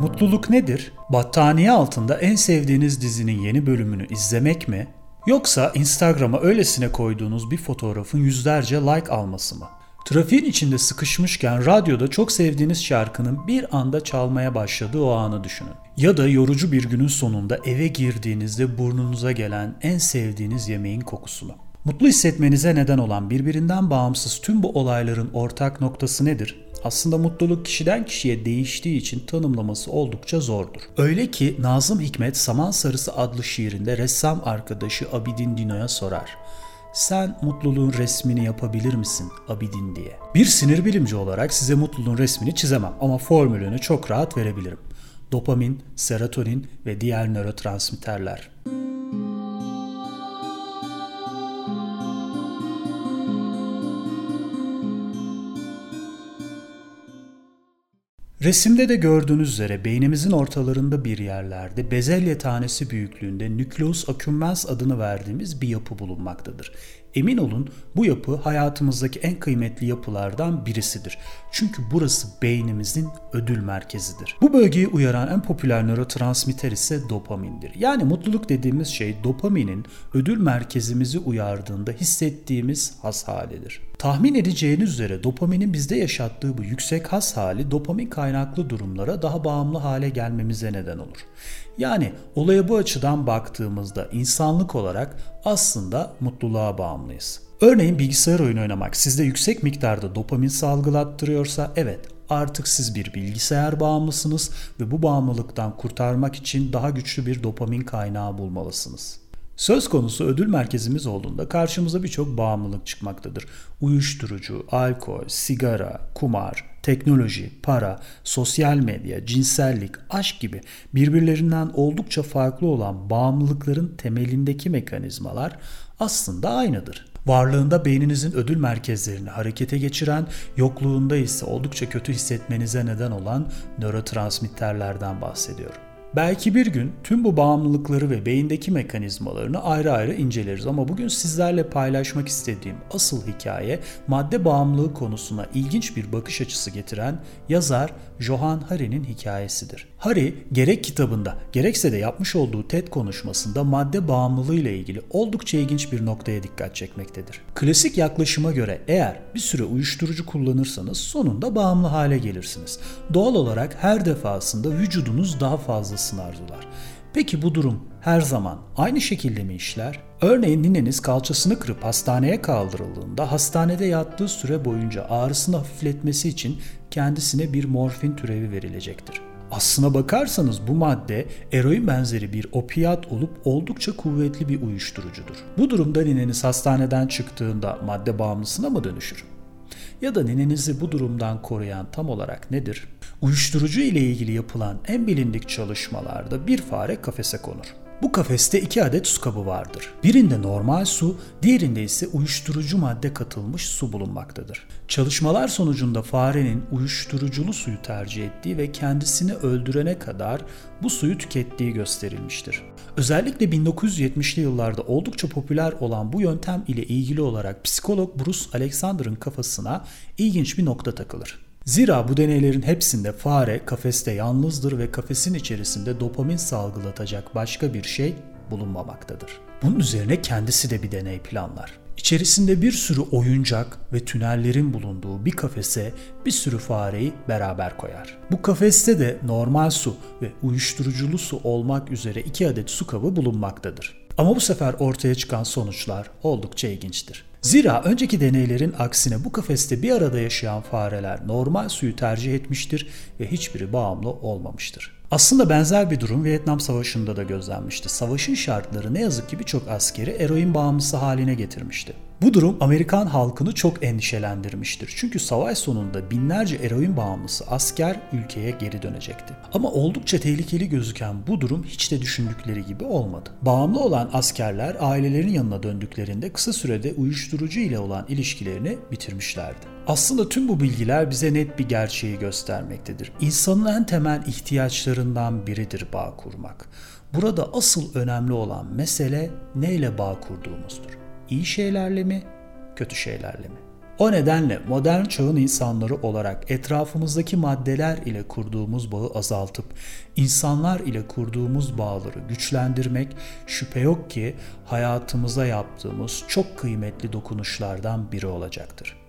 Mutluluk nedir? Battaniye altında en sevdiğiniz dizinin yeni bölümünü izlemek mi? Yoksa Instagram'a öylesine koyduğunuz bir fotoğrafın yüzlerce like alması mı? Trafiğin içinde sıkışmışken radyoda çok sevdiğiniz şarkının bir anda çalmaya başladığı o anı düşünün. Ya da yorucu bir günün sonunda eve girdiğinizde burnunuza gelen en sevdiğiniz yemeğin kokusunu. Mutlu hissetmenize neden olan birbirinden bağımsız tüm bu olayların ortak noktası nedir? Aslında mutluluk kişiden kişiye değiştiği için tanımlaması oldukça zordur. Öyle ki Nazım Hikmet Saman Sarısı adlı şiirinde ressam arkadaşı Abidin Dino'ya sorar. Sen mutluluğun resmini yapabilir misin Abidin diye. Bir sinir bilimci olarak size mutluluğun resmini çizemem ama formülünü çok rahat verebilirim. Dopamin, serotonin ve diğer nörotransmitterler. Resimde de gördüğünüz üzere beynimizin ortalarında bir yerlerde bezelye tanesi büyüklüğünde nükleus accumbens adını verdiğimiz bir yapı bulunmaktadır. Emin olun bu yapı hayatımızdaki en kıymetli yapılardan birisidir. Çünkü burası beynimizin ödül merkezidir. Bu bölgeyi uyaran en popüler nörotransmitter ise dopamindir. Yani mutluluk dediğimiz şey dopaminin ödül merkezimizi uyardığında hissettiğimiz has halidir. Tahmin edeceğiniz üzere dopaminin bizde yaşattığı bu yüksek has hali dopamin kaynaklı durumlara daha bağımlı hale gelmemize neden olur. Yani olaya bu açıdan baktığımızda insanlık olarak aslında mutluluğa bağımlıyız. Örneğin bilgisayar oyunu oynamak sizde yüksek miktarda dopamin salgılattırıyorsa evet artık siz bir bilgisayar bağımlısınız ve bu bağımlılıktan kurtarmak için daha güçlü bir dopamin kaynağı bulmalısınız. Söz konusu ödül merkezimiz olduğunda karşımıza birçok bağımlılık çıkmaktadır. Uyuşturucu, alkol, sigara, kumar, teknoloji, para, sosyal medya, cinsellik, aşk gibi birbirlerinden oldukça farklı olan bağımlılıkların temelindeki mekanizmalar aslında aynıdır. Varlığında beyninizin ödül merkezlerini harekete geçiren, yokluğunda ise oldukça kötü hissetmenize neden olan nörotransmitterlerden bahsediyorum. Belki bir gün tüm bu bağımlılıkları ve beyindeki mekanizmalarını ayrı ayrı inceleriz ama bugün sizlerle paylaşmak istediğim asıl hikaye madde bağımlılığı konusuna ilginç bir bakış açısı getiren yazar Johan Hari'nin hikayesidir. Hari gerek kitabında gerekse de yapmış olduğu TED konuşmasında madde bağımlılığı ile ilgili oldukça ilginç bir noktaya dikkat çekmektedir. Klasik yaklaşıma göre eğer bir süre uyuşturucu kullanırsanız sonunda bağımlı hale gelirsiniz. Doğal olarak her defasında vücudunuz daha fazlasını arzular. Peki bu durum her zaman aynı şekilde mi işler? Örneğin nineniz kalçasını kırıp hastaneye kaldırıldığında hastanede yattığı süre boyunca ağrısını hafifletmesi için kendisine bir morfin türevi verilecektir. Aslına bakarsanız bu madde eroin benzeri bir opiyat olup oldukça kuvvetli bir uyuşturucudur. Bu durumda nineniz hastaneden çıktığında madde bağımlısına mı dönüşür? Ya da ninenizi bu durumdan koruyan tam olarak nedir? Uyuşturucu ile ilgili yapılan en bilindik çalışmalarda bir fare kafese konur. Bu kafeste iki adet su kabı vardır. Birinde normal su, diğerinde ise uyuşturucu madde katılmış su bulunmaktadır. Çalışmalar sonucunda farenin uyuşturuculu suyu tercih ettiği ve kendisini öldürene kadar bu suyu tükettiği gösterilmiştir. Özellikle 1970'li yıllarda oldukça popüler olan bu yöntem ile ilgili olarak psikolog Bruce Alexander'ın kafasına ilginç bir nokta takılır. Zira bu deneylerin hepsinde fare kafeste yalnızdır ve kafesin içerisinde dopamin salgılatacak başka bir şey bulunmamaktadır. Bunun üzerine kendisi de bir deney planlar. İçerisinde bir sürü oyuncak ve tünellerin bulunduğu bir kafese bir sürü fareyi beraber koyar. Bu kafeste de normal su ve uyuşturuculu su olmak üzere iki adet su kabı bulunmaktadır. Ama bu sefer ortaya çıkan sonuçlar oldukça ilginçtir. Zira önceki deneylerin aksine bu kafeste bir arada yaşayan fareler normal suyu tercih etmiştir ve hiçbiri bağımlı olmamıştır. Aslında benzer bir durum Vietnam Savaşı'nda da gözlenmişti. Savaşın şartları ne yazık ki birçok askeri eroin bağımlısı haline getirmişti. Bu durum Amerikan halkını çok endişelendirmiştir. Çünkü savaş sonunda binlerce eroin bağımlısı asker ülkeye geri dönecekti. Ama oldukça tehlikeli gözüken bu durum hiç de düşündükleri gibi olmadı. Bağımlı olan askerler ailelerin yanına döndüklerinde kısa sürede uyuşturucu ile olan ilişkilerini bitirmişlerdi. Aslında tüm bu bilgiler bize net bir gerçeği göstermektedir. İnsanın en temel ihtiyaçlarından biridir bağ kurmak. Burada asıl önemli olan mesele neyle bağ kurduğumuzdur. İyi şeylerle mi, kötü şeylerle mi? O nedenle modern çağın insanları olarak etrafımızdaki maddeler ile kurduğumuz bağı azaltıp insanlar ile kurduğumuz bağları güçlendirmek şüphe yok ki hayatımıza yaptığımız çok kıymetli dokunuşlardan biri olacaktır.